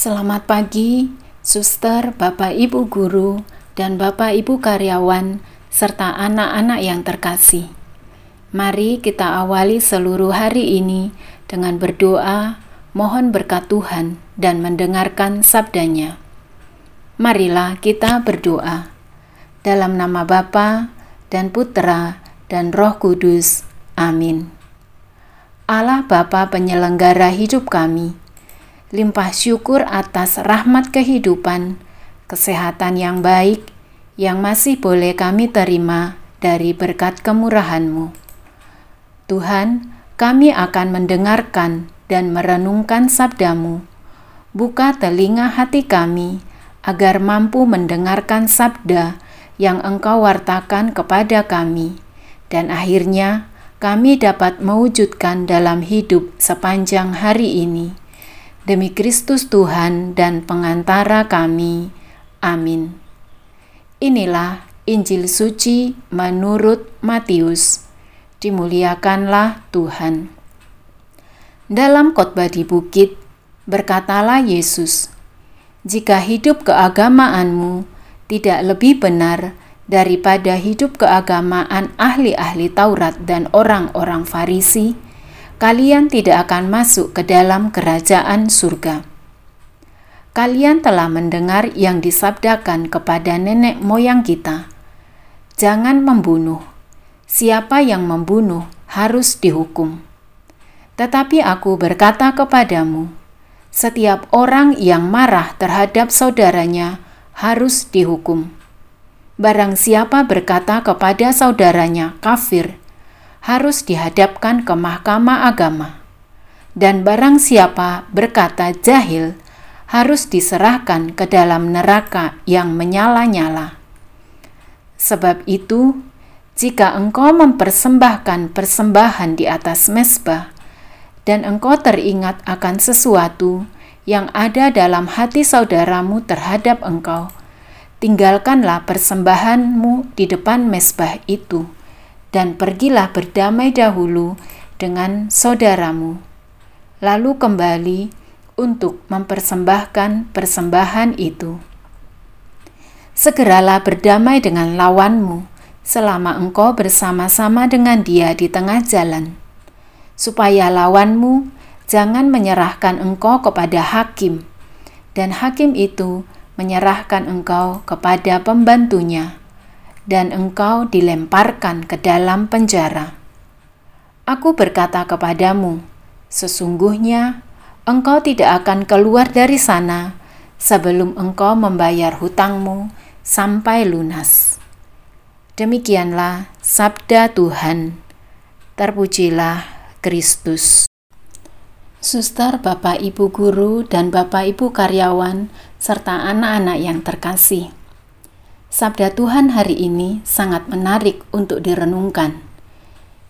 Selamat pagi, suster, Bapak Ibu guru, dan Bapak Ibu karyawan, serta anak-anak yang terkasih. Mari kita awali seluruh hari ini dengan berdoa, mohon berkat Tuhan, dan mendengarkan sabdanya. Marilah kita berdoa. Dalam nama Bapa dan Putra dan Roh Kudus. Amin. Allah Bapa penyelenggara hidup kami, limpah syukur atas rahmat kehidupan, kesehatan yang baik, yang masih boleh kami terima dari berkat kemurahan-Mu. Tuhan, kami akan mendengarkan dan merenungkan sabdamu. Buka telinga hati kami, agar mampu mendengarkan sabda yang Engkau wartakan kepada kami, dan akhirnya kami dapat mewujudkan dalam hidup sepanjang hari ini Demi Kristus Tuhan dan pengantara kami. Amin. Inilah Injil suci menurut Matius. Dimuliakanlah Tuhan. Dalam khotbah di bukit, berkatalah Yesus, "Jika hidup keagamaanmu tidak lebih benar daripada hidup keagamaan ahli-ahli Taurat dan orang-orang Farisi, kalian tidak akan masuk ke dalam kerajaan surga. Kalian telah mendengar yang disabdakan kepada nenek moyang kita. Jangan membunuh. Siapa yang membunuh harus dihukum. Tetapi aku berkata kepadamu, setiap orang yang marah terhadap saudaranya harus dihukum. Barang siapa berkata kepada saudaranya kafir, harus dihadapkan ke mahkamah agama. Dan barang siapa berkata jahil, harus diserahkan ke dalam neraka yang menyala-nyala. Sebab itu, jika engkau mempersembahkan persembahan di atas mesbah, dan engkau teringat akan sesuatu yang ada dalam hati saudaramu terhadap engkau, tinggalkanlah persembahanmu di depan mesbah itu dan pergilah berdamai dahulu dengan saudaramu. Lalu kembali untuk mempersembahkan persembahan itu. Segeralah berdamai dengan lawanmu selama engkau bersama-sama dengan dia di tengah jalan, supaya lawanmu jangan menyerahkan engkau kepada hakim, dan hakim itu menyerahkan engkau kepada pembantunya dan engkau dilemparkan ke dalam penjara. Aku berkata kepadamu, sesungguhnya engkau tidak akan keluar dari sana sebelum engkau membayar hutangmu sampai lunas. Demikianlah sabda Tuhan. Terpujilah Kristus. Suster, Bapak, Ibu guru, dan Bapak, Ibu karyawan, serta anak-anak yang terkasih. Sabda Tuhan hari ini sangat menarik untuk direnungkan.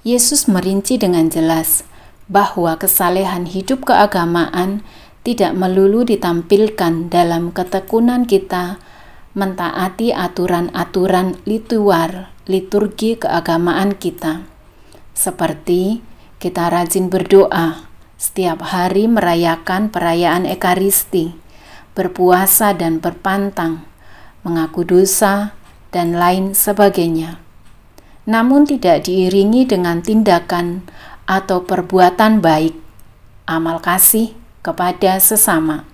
Yesus merinci dengan jelas bahwa kesalehan hidup keagamaan tidak melulu ditampilkan dalam ketekunan kita mentaati aturan-aturan lituar liturgi keagamaan kita. Seperti kita rajin berdoa, setiap hari merayakan perayaan Ekaristi, berpuasa dan berpantang, mengaku dosa, dan lain sebagainya. Namun tidak diiringi dengan tindakan atau perbuatan baik, amal kasih kepada sesama.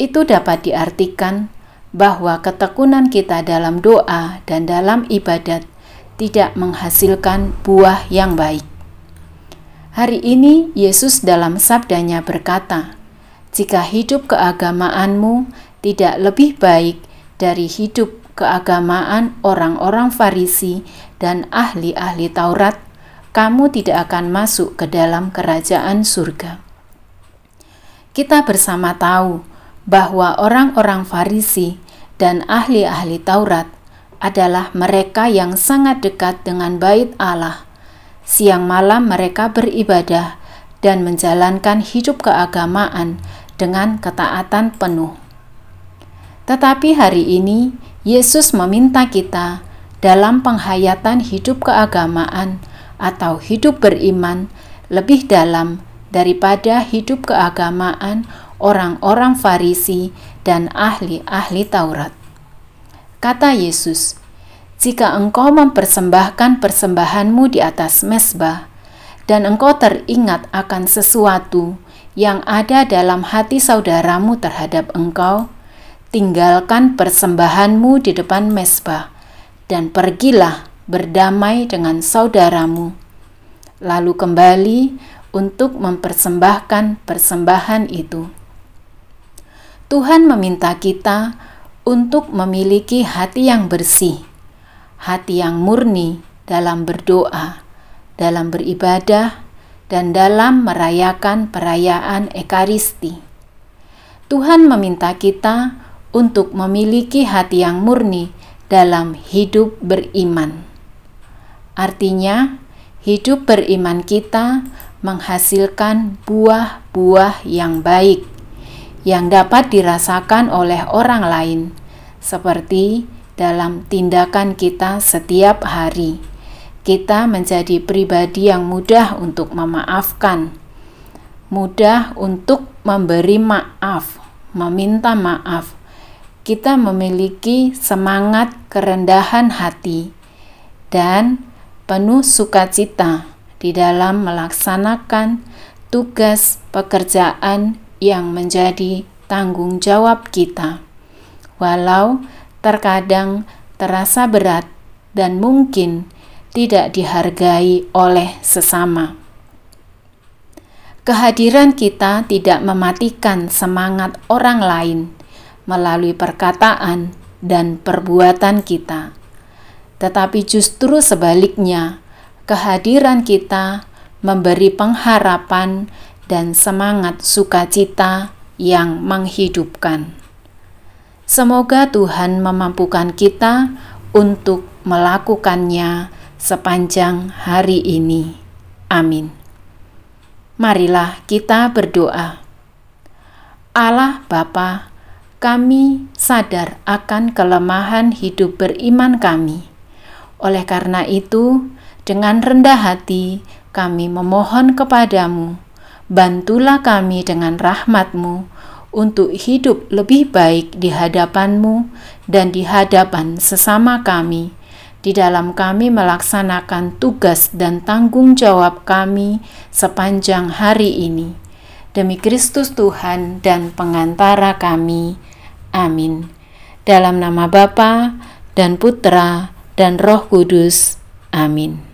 Itu dapat diartikan bahwa ketekunan kita dalam doa dan dalam ibadat tidak menghasilkan buah yang baik. Hari ini Yesus dalam sabdanya berkata, "Jika hidup keagamaanmu tidak lebih baik dari hidup keagamaan orang-orang Farisi dan ahli-ahli Taurat, kamu tidak akan masuk ke dalam kerajaan surga. Kita bersama tahu bahwa orang-orang Farisi dan ahli-ahli Taurat adalah mereka yang sangat dekat dengan Bait Allah. Siang malam mereka beribadah dan menjalankan hidup keagamaan dengan ketaatan penuh. Tetapi hari ini Yesus meminta kita dalam penghayatan hidup keagamaan atau hidup beriman lebih dalam daripada hidup keagamaan orang-orang Farisi dan ahli-ahli Taurat. Kata Yesus, "Jika engkau mempersembahkan persembahanmu di atas mesbah, dan engkau teringat akan sesuatu yang ada dalam hati saudaramu terhadap engkau, tinggalkan persembahanmu di depan mesbah, dan pergilah berdamai dengan saudaramu. Lalu kembali untuk mempersembahkan persembahan itu." Tuhan meminta kita untuk memiliki hati yang bersih, hati yang murni dalam berdoa, dalam beribadah, dan dalam merayakan perayaan Ekaristi. Tuhan meminta kita untuk memiliki hati yang murni dalam hidup beriman. Artinya, hidup beriman kita menghasilkan buah-buah yang baik yang dapat dirasakan oleh orang lain, seperti dalam tindakan kita setiap hari. Kita menjadi pribadi yang mudah untuk memaafkan, mudah untuk memberi maaf, meminta maaf. Kita memiliki semangat kerendahan hati dan penuh sukacita di dalam melaksanakan tugas pekerjaan yang menjadi tanggung jawab kita, walau terkadang terasa berat dan mungkin tidak dihargai oleh sesama. Kehadiran kita tidak mematikan semangat orang lain melalui perkataan dan perbuatan kita, tetapi justru sebaliknya, kehadiran kita memberi pengharapan dan semangat sukacita yang menghidupkan. Semoga Tuhan memampukan kita untuk melakukannya sepanjang hari ini. Amin. Marilah kita berdoa. Allah Bapa, kami sadar akan kelemahan hidup beriman kami. Oleh karena itu, dengan rendah hati kami memohon kepadamu bantulah kami dengan rahmatmu untuk hidup lebih baik di hadapanmu dan di hadapan sesama kami, di dalam kami melaksanakan tugas dan tanggung jawab kami sepanjang hari ini. Demi Kristus Tuhan dan pengantara kami. Amin. Dalam nama Bapa dan Putra dan Roh Kudus. Amin.